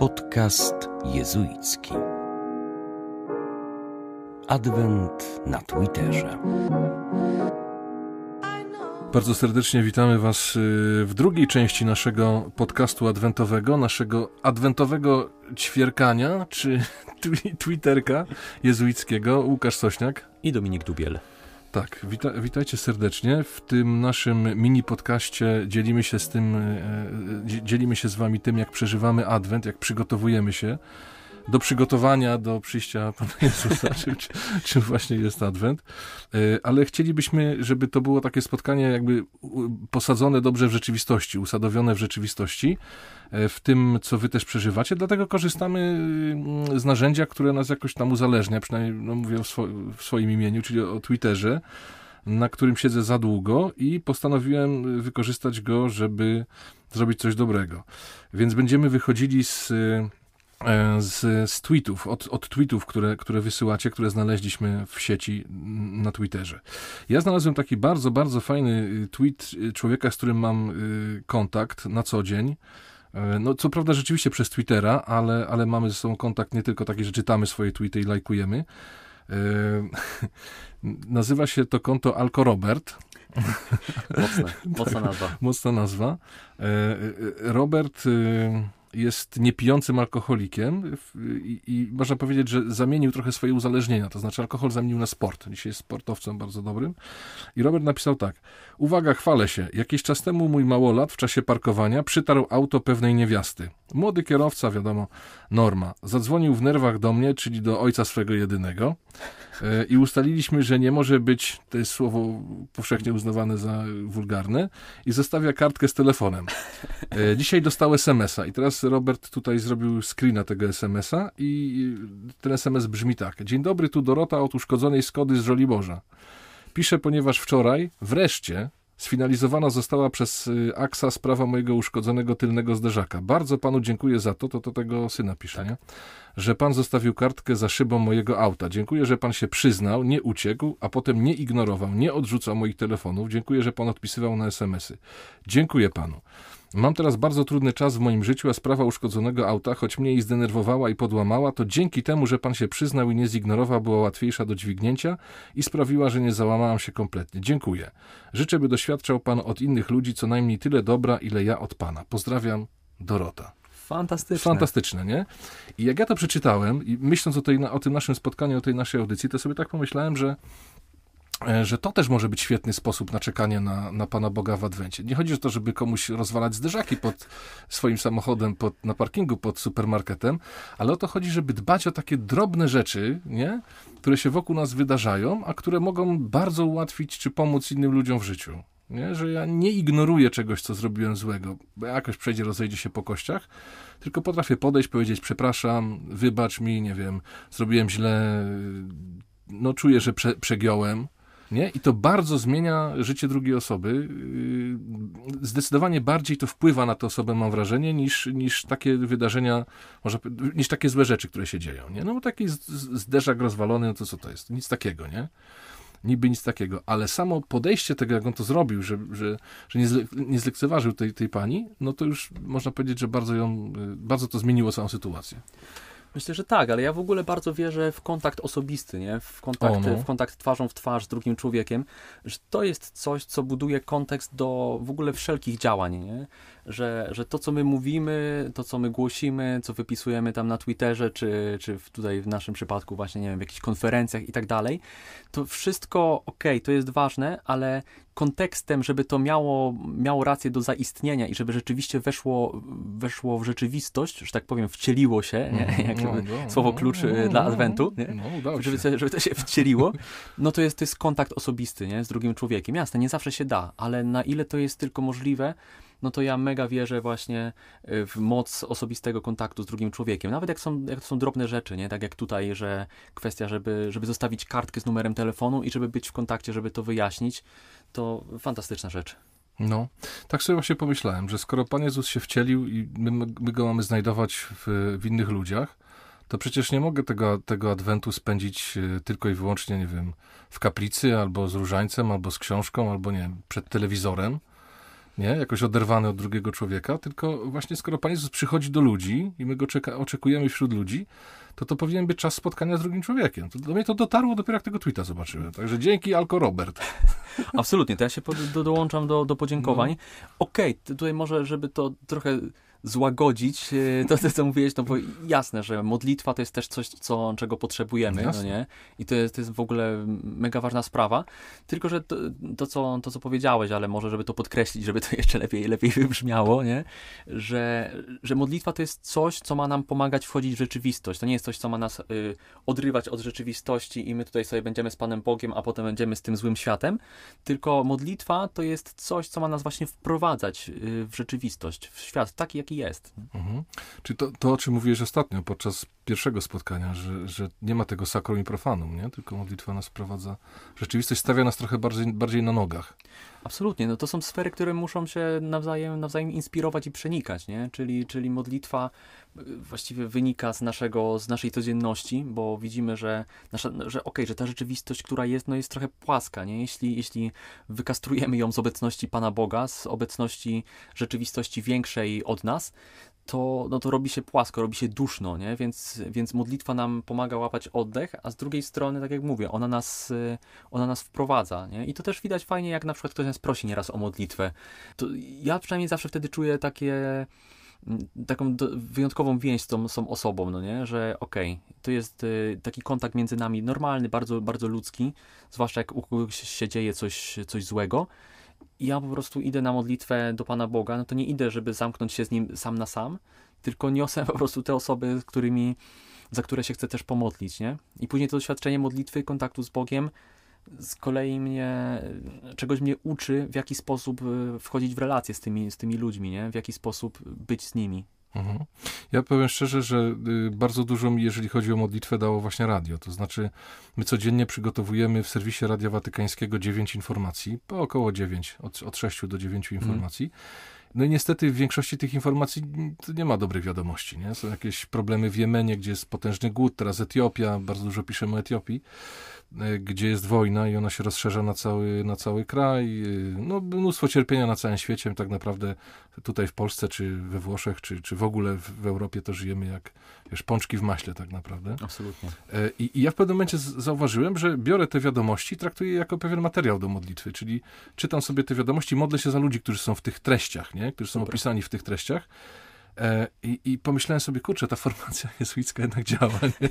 Podcast jezuicki. Adwent na Twitterze. Bardzo serdecznie witamy Was y, w drugiej części naszego podcastu adwentowego, naszego adwentowego ćwierkania, czy twitterka jezuickiego. Łukasz Sośniak i Dominik Dubiel. Tak, wita, witajcie serdecznie. W tym naszym mini podcaście dzielimy się z tym, e, e, dzielimy się z wami tym, jak przeżywamy Adwent, jak przygotowujemy się do przygotowania do przyjścia Pana Jezusa, czym, czym właśnie jest Adwent. E, ale chcielibyśmy, żeby to było takie spotkanie jakby posadzone dobrze w rzeczywistości, usadowione w rzeczywistości, e, w tym, co wy też przeżywacie. Dlatego korzystamy mm, z narzędzia, które nas jakoś tam uzależnia, przynajmniej no, mówię w, swo w swoim imieniu, czyli o Twitterze na którym siedzę za długo i postanowiłem wykorzystać go, żeby zrobić coś dobrego. Więc będziemy wychodzili z z, z tweetów, od, od tweetów, które, które wysyłacie, które znaleźliśmy w sieci na Twitterze. Ja znalazłem taki bardzo, bardzo fajny y, tweet y, człowieka, z którym mam y, kontakt na co dzień. E, no, co prawda rzeczywiście przez Twittera, ale, ale mamy ze sobą kontakt nie tylko taki, że czytamy swoje tweety i lajkujemy. E, nazywa się to konto Alko Robert. Mocne, mocna nazwa. Mocna nazwa. Robert jest niepijącym alkoholikiem i, i, można powiedzieć, że zamienił trochę swoje uzależnienia, to znaczy alkohol zamienił na sport. Dzisiaj jest sportowcem bardzo dobrym. I Robert napisał tak. Uwaga, chwalę się. Jakiś czas temu mój małolat w czasie parkowania przytarł auto pewnej niewiasty. Młody kierowca, wiadomo, norma. Zadzwonił w nerwach do mnie, czyli do ojca swego jedynego i ustaliliśmy, że nie może być, to jest słowo powszechnie uznawane za wulgarne, i zostawia kartkę z telefonem. E, dzisiaj dostał SMS-a i teraz Robert tutaj zrobił screena tego SMS-a i ten SMS brzmi tak. Dzień dobry, tu Dorota od uszkodzonej Skody z Żoliborza. Piszę, ponieważ wczoraj wreszcie Sfinalizowana została przez y, AXA sprawa mojego uszkodzonego tylnego zderzaka. Bardzo panu dziękuję za to, to, to tego syna pisze, tak. nie? że pan zostawił kartkę za szybą mojego auta. Dziękuję, że pan się przyznał, nie uciekł, a potem nie ignorował, nie odrzucał moich telefonów. Dziękuję, że pan odpisywał na SMS-y. Dziękuję panu. Mam teraz bardzo trudny czas w moim życiu, a sprawa uszkodzonego auta, choć mnie jej zdenerwowała i podłamała, to dzięki temu, że pan się przyznał i nie zignorował, była łatwiejsza do dźwignięcia i sprawiła, że nie załamałam się kompletnie. Dziękuję. Życzę, by doświadczał pan od innych ludzi co najmniej tyle dobra, ile ja od pana. Pozdrawiam, Dorota. Fantastyczne. Fantastyczne, nie? I jak ja to przeczytałem i myśląc o, tej, o tym naszym spotkaniu, o tej naszej audycji, to sobie tak pomyślałem, że że to też może być świetny sposób na czekanie na, na Pana Boga w Adwencie. Nie chodzi o to, żeby komuś rozwalać zderzaki pod swoim samochodem pod, na parkingu pod supermarketem, ale o to chodzi, żeby dbać o takie drobne rzeczy, nie? które się wokół nas wydarzają, a które mogą bardzo ułatwić czy pomóc innym ludziom w życiu. Nie? Że ja nie ignoruję czegoś, co zrobiłem złego, bo jakoś przejdzie, rozejdzie się po kościach, tylko potrafię podejść, powiedzieć przepraszam, wybacz mi, nie wiem, zrobiłem źle, no czuję, że prze, przegiąłem, nie? I to bardzo zmienia życie drugiej osoby. Yy, zdecydowanie bardziej to wpływa na tę osobę, mam wrażenie, niż, niż takie wydarzenia, może, niż takie złe rzeczy, które się dzieją. Nie? No bo taki zderzak rozwalony, no to co to jest? Nic takiego, nie? Niby nic takiego, ale samo podejście tego, jak on to zrobił, że, że, że nie, zle, nie zlekceważył tej, tej pani, no to już można powiedzieć, że bardzo ją, bardzo to zmieniło całą sytuację. Myślę, że tak, ale ja w ogóle bardzo wierzę w kontakt osobisty, nie? W, kontakt, o, no. w kontakt twarzą w twarz z drugim człowiekiem, że to jest coś, co buduje kontekst do w ogóle wszelkich działań, nie? Że, że to, co my mówimy, to, co my głosimy, co wypisujemy tam na Twitterze, czy, czy w, tutaj w naszym przypadku właśnie, nie wiem, w jakichś konferencjach i tak dalej, to wszystko, ok, to jest ważne, ale kontekstem, żeby to miało, miało rację do zaistnienia i żeby rzeczywiście weszło, weszło w rzeczywistość, że tak powiem, wcieliło się, nie? Mhm. jak no, no, słowo klucz no, dla Adwentu, żeby, żeby to się wcieliło, no to jest, to jest kontakt osobisty nie? z drugim człowiekiem. Jasne, nie zawsze się da, ale na ile to jest tylko możliwe, no to ja mega wierzę właśnie y, w moc osobistego kontaktu z drugim człowiekiem. Nawet jak są, jak są drobne rzeczy, nie? Tak jak tutaj, że kwestia, żeby, żeby zostawić kartkę z numerem telefonu i żeby być w kontakcie, żeby to wyjaśnić, to fantastyczna rzecz. No, tak sobie właśnie pomyślałem, że skoro Pan Jezus się wcielił i my, my go mamy znajdować w, w innych ludziach, to przecież nie mogę tego, tego adwentu spędzić y, tylko i wyłącznie, nie wiem, w kaplicy, albo z różańcem, albo z książką, albo nie wiem, przed telewizorem nie? Jakoś oderwany od drugiego człowieka, tylko właśnie skoro Pan Jezus przychodzi do ludzi i my go czeka, oczekujemy wśród ludzi, to to powinien być czas spotkania z drugim człowiekiem. To do mnie to dotarło dopiero jak tego tweeta zobaczyłem. Także dzięki Alko Robert. Absolutnie, to ja się do, dołączam do, do podziękowań. No. Okej, okay, tutaj może, żeby to trochę złagodzić e, to, to, co mówiłeś, no bo jasne, że modlitwa to jest też coś, co, czego potrzebujemy, no nie? I to jest, to jest w ogóle mega ważna sprawa. Tylko, że to, to, co, to, co powiedziałeś, ale może, żeby to podkreślić, żeby to jeszcze lepiej, lepiej wybrzmiało, nie? Że, że modlitwa to jest coś, co ma nam pomagać wchodzić w rzeczywistość. To nie jest coś, co ma nas y, odrywać od rzeczywistości i my tutaj sobie będziemy z Panem Bogiem, a potem będziemy z tym złym światem. Tylko modlitwa to jest coś, co ma nas właśnie wprowadzać y, w rzeczywistość, w świat taki, jaki jest. Mhm. Czy to, to, o czym mówiłeś ostatnio podczas pierwszego spotkania, że, że nie ma tego sakrum i profanum, nie? tylko modlitwa nas wprowadza. Rzeczywistość stawia nas trochę bardziej, bardziej na nogach. Absolutnie, no to są sfery, które muszą się nawzajem, nawzajem inspirować i przenikać, nie? Czyli, czyli modlitwa właściwie wynika z, naszego, z naszej codzienności, bo widzimy, że, nasza, że okay, że ta rzeczywistość, która jest, no jest trochę płaska, nie? Jeśli, jeśli wykastrujemy ją z obecności Pana Boga, z obecności rzeczywistości większej od nas, to, no to robi się płasko, robi się duszno, nie? Więc, więc modlitwa nam pomaga łapać oddech, a z drugiej strony, tak jak mówię, ona nas, ona nas wprowadza, nie? I to też widać fajnie, jak na przykład ktoś nas prosi nieraz o modlitwę. To ja przynajmniej zawsze wtedy czuję takie taką do, wyjątkową więź z tą, z tą osobą, no nie? Że okej, okay, to jest y, taki kontakt między nami normalny, bardzo, bardzo ludzki, zwłaszcza jak u kogoś się dzieje coś, coś złego, ja po prostu idę na modlitwę do Pana Boga, no to nie idę, żeby zamknąć się z Nim sam na sam, tylko niosę po prostu te osoby, z którymi, za które się chcę też pomodlić, nie? I później to doświadczenie modlitwy, kontaktu z Bogiem z kolei mnie, czegoś mnie uczy, w jaki sposób e, wchodzić w relacje z tymi, z tymi ludźmi, nie? W jaki sposób być z nimi. Mhm. Ja powiem szczerze, że y, bardzo dużo mi, jeżeli chodzi o modlitwę, dało właśnie radio. To znaczy, my codziennie przygotowujemy w serwisie Radia Watykańskiego 9 informacji, po około 9, od, od 6 do 9 mhm. informacji. No i niestety w większości tych informacji nie ma dobrych wiadomości. Nie? Są jakieś problemy w Jemenie, gdzie jest potężny głód, teraz Etiopia, bardzo dużo piszemy o Etiopii. E, gdzie jest wojna i ona się rozszerza na cały, na cały kraj. E, no, mnóstwo cierpienia na całym świecie. Tak naprawdę tutaj w Polsce, czy we Włoszech, czy, czy w ogóle w, Europie to żyjemy jak wiesz, pączki w maśle tak naprawdę. Absolutnie. E, I, I, ja w pewnym momencie zauważyłem, że biorę te wiadomości, traktuję je jako pewien materiał do modlitwy, czyli czytam sobie te wiadomości, modlę się za ludzi, którzy są w tych treściach, nie? którzy są Super. opisani w tych treściach I, I pomyślałem sobie, kurczę, ta formacja jezuicka jednak działa. Nie?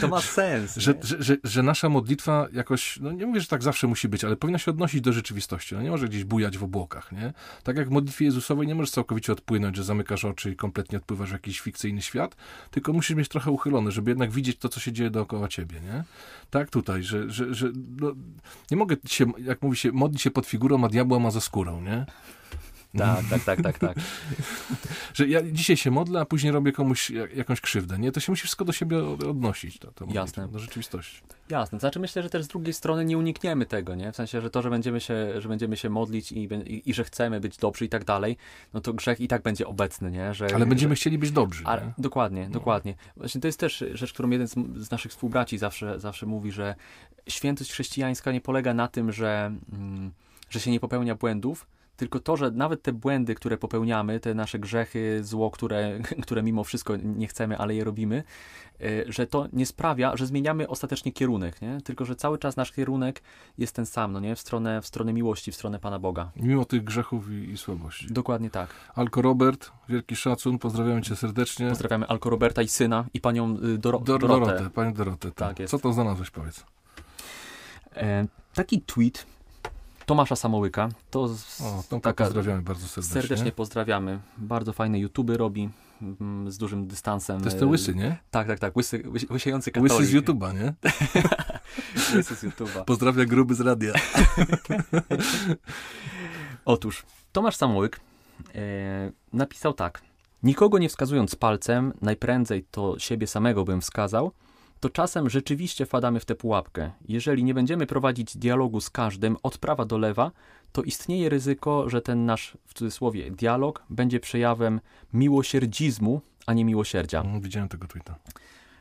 To ma sens. Że, że, że, że, nasza modlitwa jakoś, no nie mówię, że tak zawsze musi być, ale powinna się odnosić do rzeczywistości. No nie może gdzieś bujać w obłokach, nie? Tak jak w modlitwie Jezusowej nie możesz całkowicie odpłynąć, że zamykasz oczy i kompletnie odpływasz w jakiś fikcyjny świat, tylko musisz mieć trochę uchylone, żeby jednak widzieć to, co się dzieje dookoła ciebie, nie? Tak tutaj, że, że, że no, nie mogę się, jak mówi się, modlić się pod figurą, a diabła ma za skórą, nie? Tak, tak, tak, tak, tak. że ja dzisiaj się modlę, a później robię komuś jakąś krzywdę, nie? To się musi wszystko do siebie odnosić, to, to Jasne. do rzeczywistości. Jasne. Znaczy myślę, że też z drugiej strony nie unikniemy tego, nie? W sensie, że to, że będziemy się, że będziemy się modlić i, i, i że chcemy być dobrzy i tak dalej, no to grzech i tak będzie obecny, nie? Że, Ale będziemy że... chcieli być dobrzy, Ale, Dokładnie, no. dokładnie. Właśnie to jest też rzecz, którą jeden z, z, naszych współbraci zawsze, zawsze mówi, że świętość chrześcijańska nie polega na tym, że, mm, że się nie popełnia błędów, tylko to, że nawet te błędy, które popełniamy, te nasze grzechy, zło, które, które mimo wszystko nie chcemy, ale je robimy, e, że to nie sprawia, że zmieniamy ostatecznie kierunek, nie? Tylko, że cały czas nasz kierunek jest ten sam, no nie? W stronę, w stronę miłości, w stronę Pana Boga. Mimo tych grzechów i, i słabości. Dokładnie tak. Alko Robert, wielki szacun, pozdrawiamy Cię serdecznie. Pozdrawiamy Alko Roberta i syna i Panią y, Doro Dor Dorotę. Dorotę. Panią Dorotę, tak. tak jest. Co to znalazłeś, powiedz? E, taki tweet Tomasza Samołyka. To o, taka, pozdrawiamy bardzo serdecznie. Serdecznie pozdrawiamy. Bardzo fajne YouTube robi mm, z dużym dystansem. To jest ten łysy, nie? Tak, tak, tak. Łysy, łysiejący katolik. Łysy z YouTube'a, nie? łysy z YouTube'a. Pozdrawia gruby z radia. Otóż Tomasz Samołyk e, napisał tak. Nikogo nie wskazując palcem, najprędzej to siebie samego bym wskazał, to czasem rzeczywiście wpadamy w tę pułapkę. Jeżeli nie będziemy prowadzić dialogu z każdym od prawa do lewa, to istnieje ryzyko, że ten nasz, w cudzysłowie, dialog będzie przejawem miłosierdzizmu, a nie miłosierdzia. Mm, widziałem tego tweeta.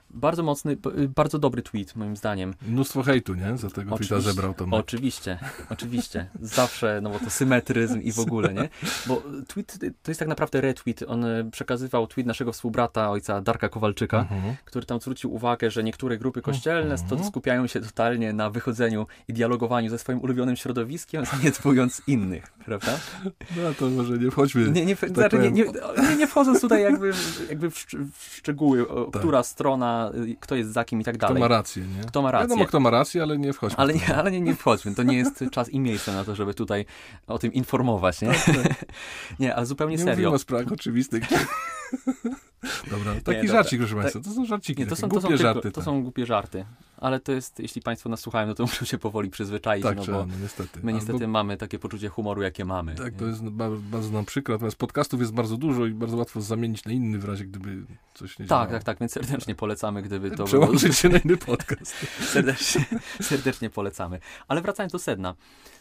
Bardzo mocny, bardzo dobry tweet, moim zdaniem. Mnóstwo hejtu, nie? Za tego oczywiście, tweeta zebrał to. Oczywiście, oczywiście. Zawsze, no bo to symetryzm i w ogóle, nie? Bo tweet to jest tak naprawdę retweet. On przekazywał tweet naszego współbrata, ojca Darka Kowalczyka, mhm. który tam zwrócił uwagę, że niektóre grupy kościelne mhm. skupiają się totalnie na wychodzeniu i dialogowaniu ze swoim ulubionym środowiskiem, zaniedbując innych, prawda? No to może nie wchodźmy. Nie, nie, tak znaczy, nie, nie, nie, wchodząc tutaj jakby, jakby w, w szczegóły, tak. która strona, y, kto jest za kim i tak dalej. Kto ma rację, nie? Kto ma rację. Wiadomo, kto ma rację, ale nie wchodźmy. Ale nie, ale nie, nie wchodźmy. To nie jest czas i miejsce na to, żeby tutaj o tym informować, nie? Tak, tak. nie, ale zupełnie nie serio. Nie mówimy o sprawach oczywistych. Dobra, taki nie, żarcik, proszę Państwa. To są żarciki, nie, to są, to są głupie żarty. Tylko, to są głupie żarty. Ale to jest, jeśli Państwo nas słuchają, no to muszą się powoli przyzwyczaić, tak, no bo no, niestety. my niestety Albo... mamy takie poczucie humoru, jakie mamy. Tak, nie? to jest bardzo, bardzo nam przykro. Natomiast podcastów jest bardzo dużo i bardzo łatwo zamienić na inny w razie, gdyby coś nie Tak, działało. tak, tak, więc serdecznie polecamy, gdyby to Przełączyć było... się na inny podcast. serdecznie, serdecznie polecamy. Ale wracając do sedna.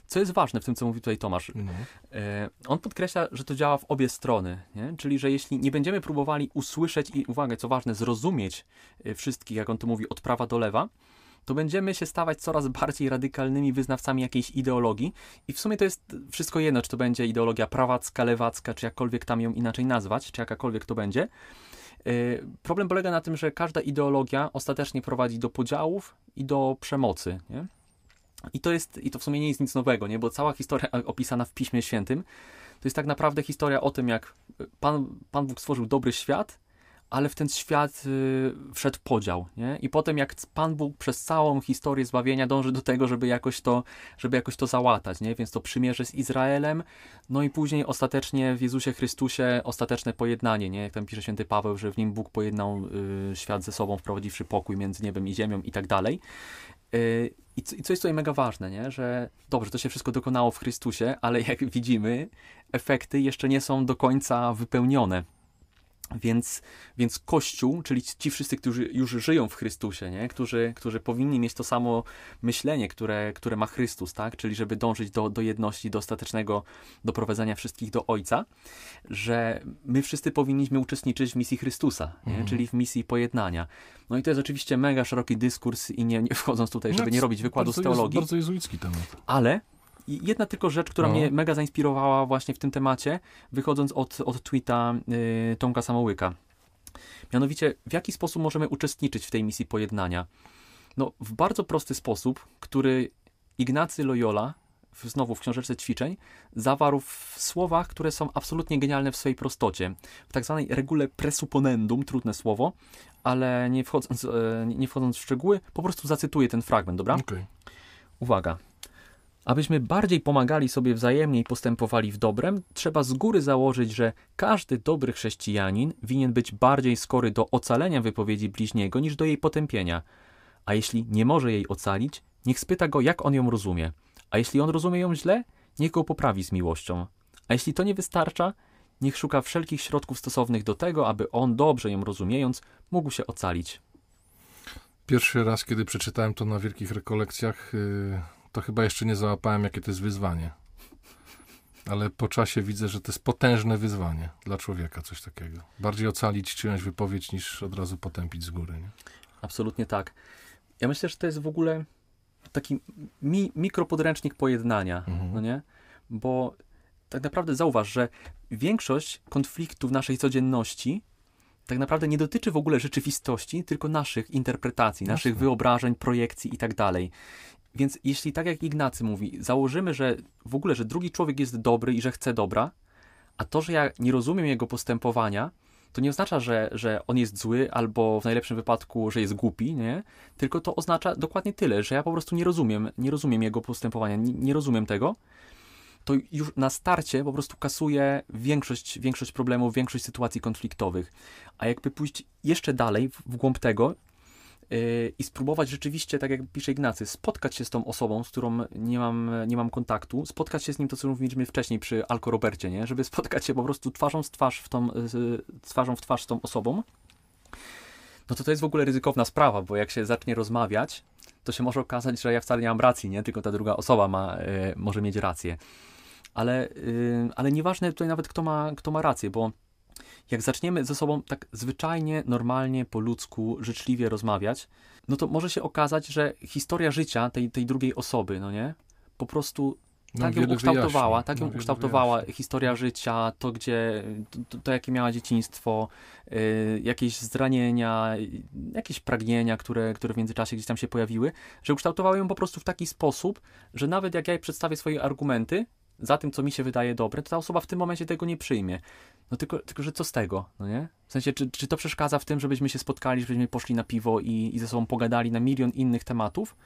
Co jest ważne w tym, co mówi tutaj Tomasz? No. E, on podkreśla, że to działa w obie strony, nie? czyli że jeśli nie będziemy próbowali usłyszeć i, uwagę, co ważne, zrozumieć e, wszystkich, jak on to mówi, od prawa do lewa, to będziemy się stawać coraz bardziej radykalnymi wyznawcami jakiejś ideologii i w sumie to jest wszystko jedno, czy to będzie ideologia prawacka, lewacka, czy jakkolwiek tam ją inaczej nazwać, czy jakakolwiek to będzie. E, problem polega na tym, że każda ideologia ostatecznie prowadzi do podziałów i do przemocy. Nie? I to jest, i to w sumie nie jest nic nowego, nie? Bo cała historia opisana w Piśmie Świętym to jest tak naprawdę historia o tym, jak Pan, Pan Bóg stworzył dobry świat, ale w ten świat y, wszedł podział, nie? I potem jak Pan Bóg przez całą historię zbawienia dąży do tego, żeby jakoś to, żeby jakoś to załatać, nie? Więc to przymierze z Izraelem, no i później ostatecznie w Jezusie Chrystusie ostateczne pojednanie, nie? Jak tam pisze święty Paweł, że w nim Bóg pojednał y, świat ze sobą, wprowadziwszy pokój między niebem i ziemią i tak dalej. Y, I co jest tutaj mega ważne, nie? że dobrze, to się wszystko dokonało w Chrystusie, ale jak widzimy, efekty jeszcze nie są do końca wypełnione. Więc, więc Kościół, czyli ci wszyscy, którzy już żyją w Chrystusie, nie? Którzy, którzy powinni mieć to samo myślenie, które, które ma Chrystus, tak? czyli żeby dążyć do, do jedności, do ostatecznego doprowadzenia wszystkich do Ojca, że my wszyscy powinniśmy uczestniczyć w misji Chrystusa, mhm. czyli w misji pojednania. No i to jest oczywiście mega szeroki dyskurs i nie, nie wchodząc tutaj, żeby no, nie robić wykładu z teologii. Bardzo jezuicki temat. Ale jedna tylko rzecz, która no. mnie mega zainspirowała właśnie w tym temacie, wychodząc od, od tweeta y, Tomka Samołyka. Mianowicie, w jaki sposób możemy uczestniczyć w tej misji pojednania? No, w bardzo prosty sposób, który Ignacy Loyola, w, znowu w książeczce ćwiczeń, zawarł w słowach, które są absolutnie genialne w swojej prostocie. W tak zwanej regule presuponendum, trudne słowo, ale nie wchodząc, e, nie wchodząc w szczegóły, po prostu zacytuję ten fragment, dobra? Okay. Uwaga. Abyśmy bardziej pomagali sobie wzajemnie i postępowali w dobrem, trzeba z góry założyć, że każdy dobry chrześcijanin winien być bardziej skory do ocalenia wypowiedzi bliźniego niż do jej potępienia. A jeśli nie może jej ocalić, niech spyta go, jak on ją rozumie. A jeśli on rozumie ją źle, niech go poprawi z miłością. A jeśli to nie wystarcza, niech szuka wszelkich środków stosownych do tego, aby on, dobrze ją rozumiejąc, mógł się ocalić. Pierwszy raz, kiedy przeczytałem to na wielkich rekolekcjach, yy to chyba jeszcze nie załapałem, jakie to jest wyzwanie. Ale po czasie widzę, że to jest potężne wyzwanie dla człowieka, coś takiego. Bardziej ocalić czyjąś wypowiedź, niż od razu potępić z góry. Nie? Absolutnie tak. Ja myślę, że to jest w ogóle taki mi, mikropodręcznik pojednania, mhm. no nie? Bo tak naprawdę zauważ, że większość konfliktów naszej codzienności tak naprawdę nie dotyczy w ogóle rzeczywistości, tylko naszych interpretacji, Jasne. naszych wyobrażeń, projekcji i tak dalej. Więc jeśli tak jak Ignacy mówi, założymy, że w ogóle, że drugi człowiek jest dobry i że chce dobra, a to, że ja nie rozumiem jego postępowania, to nie oznacza, że, że on jest zły albo w najlepszym wypadku, że jest głupi, nie? Tylko to oznacza dokładnie tyle, że ja po prostu nie rozumiem, nie rozumiem jego postępowania, nie, nie rozumiem tego. To już na starcie po prostu kasuje większość, większość problemów, większość sytuacji konfliktowych. A jakby pójść jeszcze dalej w, w głąb tego i spróbować rzeczywiście, tak jak pisze Ignacy, spotkać się z tą osobą, z którą nie mam, nie mam kontaktu, spotkać się z nim, to co mówiliśmy wcześniej przy Alko Robercie, nie? żeby spotkać się po prostu twarzą, z twarz w tą, twarzą w twarz z tą osobą, no to to jest w ogóle ryzykowna sprawa, bo jak się zacznie rozmawiać, to się może okazać, że ja wcale nie mam racji, nie? tylko ta druga osoba ma, yy, może mieć rację. Ale, yy, ale nieważne tutaj nawet kto ma, kto ma rację, bo jak zaczniemy ze sobą tak zwyczajnie, normalnie, po ludzku, życzliwie rozmawiać, no to może się okazać, że historia życia tej, tej drugiej osoby, no nie? Po prostu no, tak ją ukształtowała, wyjaśni. tak ją no, ukształtowała wyjaśni. historia życia, to gdzie, to, to jakie miała dzieciństwo, y, jakieś zranienia, jakieś pragnienia, które, które w międzyczasie gdzieś tam się pojawiły, że ukształtowała ją po prostu w taki sposób, że nawet jak ja jej przedstawię swoje argumenty za tym, co mi się wydaje dobre, to ta osoba w tym momencie tego nie przyjmie. No tylko, tylko że co z tego, no nie? W sensie, czy, czy to przeszkadza w tym, żebyśmy się spotkali, żebyśmy poszli na piwo i, i ze sobą pogadali na milion innych tematów,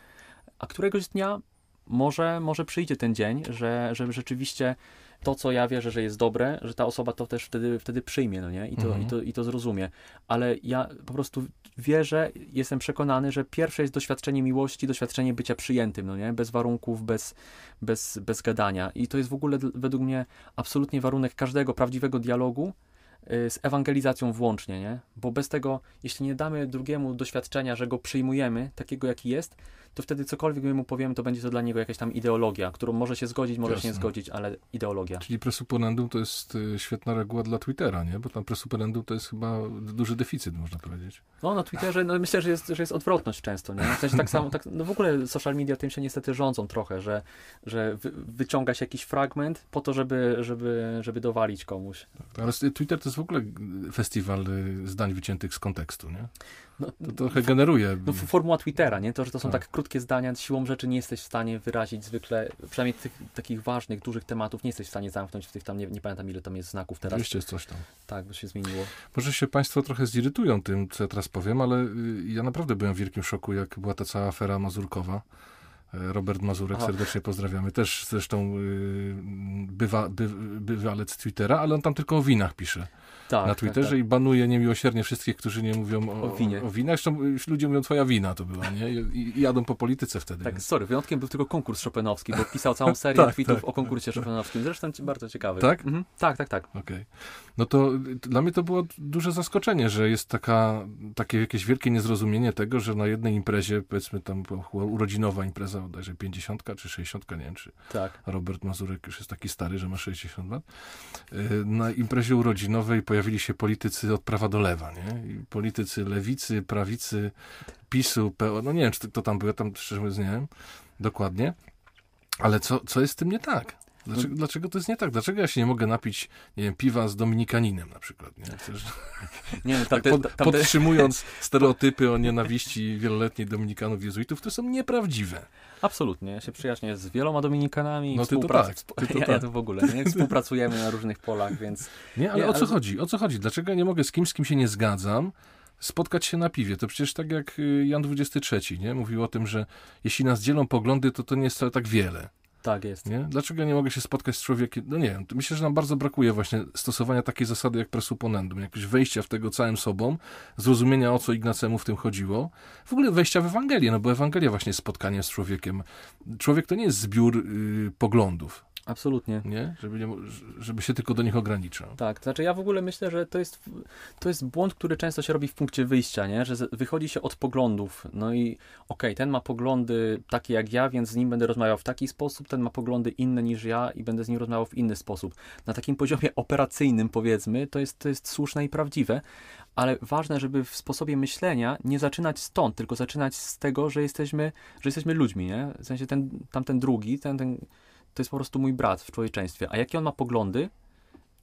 a któregoś dnia może, może przyjdzie ten dzień, że, że rzeczywiście to, co ja wierzę, że jest dobre, że ta osoba to też wtedy, wtedy przyjmie, no nie? I to, mhm. i, to, I to zrozumie. Ale ja po prostu wierzę, jestem przekonany, że pierwsze jest doświadczenie miłości, doświadczenie bycia przyjętym, no nie? Bez warunków, bez, bez, bez gadania. I to jest w ogóle według mnie absolutnie warunek każdego prawdziwego dialogu, z ewangelizacją włącznie, nie? Bo bez tego, jeśli nie damy drugiemu doświadczenia, że go przyjmujemy takiego, jaki jest, to wtedy cokolwiek my mu powiemy, to będzie to dla niego jakaś tam ideologia, którą może się zgodzić, może Jasne. się nie zgodzić, ale ideologia. Czyli presuponendum to jest y, świetna reguła dla Twittera, nie? Bo tam presuponendum to jest chyba duży deficyt, można powiedzieć. No, na Twitterze no, myślę, że jest, że jest odwrotność często, nie? W sensie tak samo, tak, no w ogóle social media tym się niestety rządzą trochę, że, że wy, wyciąga się jakiś fragment po to, żeby, żeby, żeby dowalić komuś. Tak, ale Twitter to jest w ogóle festiwal y, zdań wyciętych z kontekstu, nie? No, to trochę generuje. No, formuła Twittera, nie? To, że to są tak. tak krótkie zdania, siłą rzeczy nie jesteś w stanie wyrazić zwykle, przynajmniej tych takich ważnych, dużych tematów, nie jesteś w stanie zamknąć w tych tam, nie, nie pamiętam ile tam jest znaków teraz. Oczywiście jest coś tam. Tak, by się zmieniło. Może się Państwo trochę zirytują tym, co ja teraz powiem, ale y, ja naprawdę byłem w wielkim szoku, jak była ta cała afera mazurkowa. Robert Mazurek, Aha. serdecznie pozdrawiamy. Też zresztą y, bywa, by, bywalec Twittera, ale on tam tylko o winach pisze tak, na tak, Twitterze tak, tak. i banuje niemiłosiernie wszystkich, którzy nie mówią o, o winie. O, winach. Zresztą ludzie mówią, twoja wina to była, nie? I, i jadą po polityce wtedy. Tak, sorry, wyjątkiem był tylko konkurs Chopinowski, bo pisał całą serię tak, tweetów tak. o konkursie Chopinowskim. Zresztą bardzo ciekawy. Tak? Mhm. Tak, tak, tak. Okay. No to dla mnie to było duże zaskoczenie, że jest taka, takie jakieś wielkie niezrozumienie tego, że na jednej imprezie, powiedzmy tam urodzinowa impreza, bodajże 50 czy 60, nie wiem, czy tak. Robert Mazurek już jest taki stary, że ma 60 lat. Y, na imprezie urodzinowej pojawili się politycy od prawa do lewa, nie? I politycy lewicy, prawicy, PiSu, PO, no nie wiem, czy to tam było, ja tam szczerze mówiąc nie wiem dokładnie, ale co, co jest z tym nie tak? Dlaczego, no. dlaczego to jest nie tak? Dlaczego ja się nie mogę napić, nie wiem, piwa z dominikaninem na przykład? Nie? Przecież, nie no, tak pod, podtrzymując stereotypy o nienawiści wieloletniej dominikanów jezuitów, które są nieprawdziwe. Absolutnie. Ja się przyjaźnię z wieloma dominikanami. No ty to tak. Ty to ja, tak. ja to w ogóle. Nie? Współpracujemy na różnych polach, więc... Nie, ale nie, o co ale... chodzi? O co chodzi? Dlaczego ja nie mogę z kimś, z kim się nie zgadzam, spotkać się na piwie. To przecież tak jak y, Jan XXIII nie? mówił o tym, że jeśli nas dzielą poglądy, to to nie jest wcale tak wiele. Tak jest. Nie? Dlaczego nie mogę się spotkać z człowiekiem? No nie wiem, myślę, że nam bardzo brakuje właśnie stosowania takiej zasady jak presuponendum, jakiegoś wejścia w tego całym sobą, zrozumienia o co Ignacemu w tym chodziło. W ogóle wejścia w Ewangelię, no bo Ewangelia właśnie jest spotkaniem z człowiekiem. Człowiek to nie jest zbiór y, poglądów. Absolutnie. Nie? Żeby, nie, żeby się tylko do nich ograniczał. Tak, to znaczy ja w ogóle myślę, że to jest, to jest błąd, który często się robi w punkcie wyjścia, nie? że wychodzi się od poglądów. No i okej, okay, ten ma poglądy takie jak ja, więc z nim będę rozmawiał w taki sposób, ten ma poglądy inne niż ja i będę z nim rozmawiał w inny sposób. Na takim poziomie operacyjnym, powiedzmy, to jest, to jest słuszne i prawdziwe, ale ważne, żeby w sposobie myślenia nie zaczynać stąd, tylko zaczynać z tego, że jesteśmy, że jesteśmy ludźmi, nie? W sensie ten, tamten drugi, ten, ten to jest po prostu mój brat w człowieczeństwie. A jakie on ma poglądy,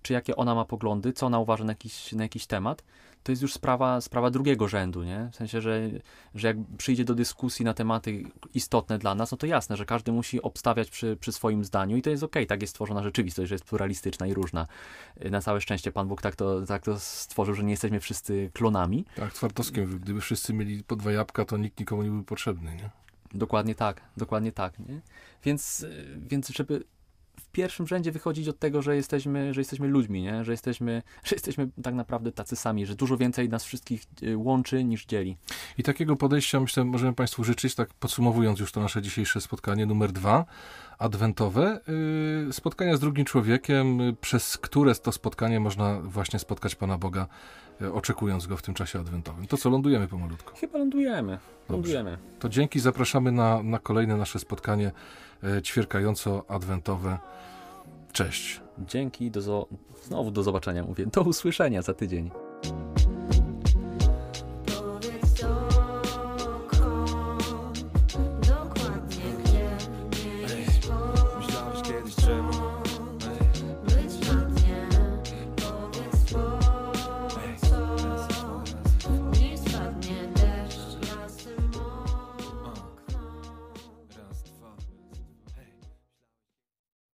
czy jakie ona ma poglądy, co ona uważa na jakiś, na jakiś temat, to jest już sprawa, sprawa drugiego rzędu, nie? W sensie, że, że jak przyjdzie do dyskusji na tematy istotne dla nas, no to jasne, że każdy musi obstawiać przy, przy swoim zdaniu i to jest okej, okay. tak jest stworzona rzeczywistość, że jest pluralistyczna i różna. Na całe szczęście Pan Bóg tak to, tak to stworzył, że nie jesteśmy wszyscy klonami. Tak, Twardowskim, gdyby wszyscy mieli po dwa jabłka, to nikt nikomu nie był potrzebny, nie? Dokładnie tak, dokładnie tak. Nie? Więc, więc żeby w pierwszym rzędzie wychodzić od tego, że jesteśmy, że jesteśmy ludźmi, nie? Że, jesteśmy, że jesteśmy tak naprawdę tacy sami, że dużo więcej nas wszystkich y, łączy niż dzieli. I takiego podejścia myślę możemy Państwu życzyć, tak podsumowując już to nasze dzisiejsze spotkanie numer dwa, adwentowe. Yy, spotkania z drugim człowiekiem, y, przez które to spotkanie można właśnie spotkać Pana Boga E, oczekując go w tym czasie adwentowym. To co, lądujemy pomalutko? Chyba lądujemy. Lądujemy. To dzięki, zapraszamy na, na kolejne nasze spotkanie e, ćwierkająco adwentowe. Cześć. Dzięki, do znowu do zobaczenia, mówię, do usłyszenia za tydzień.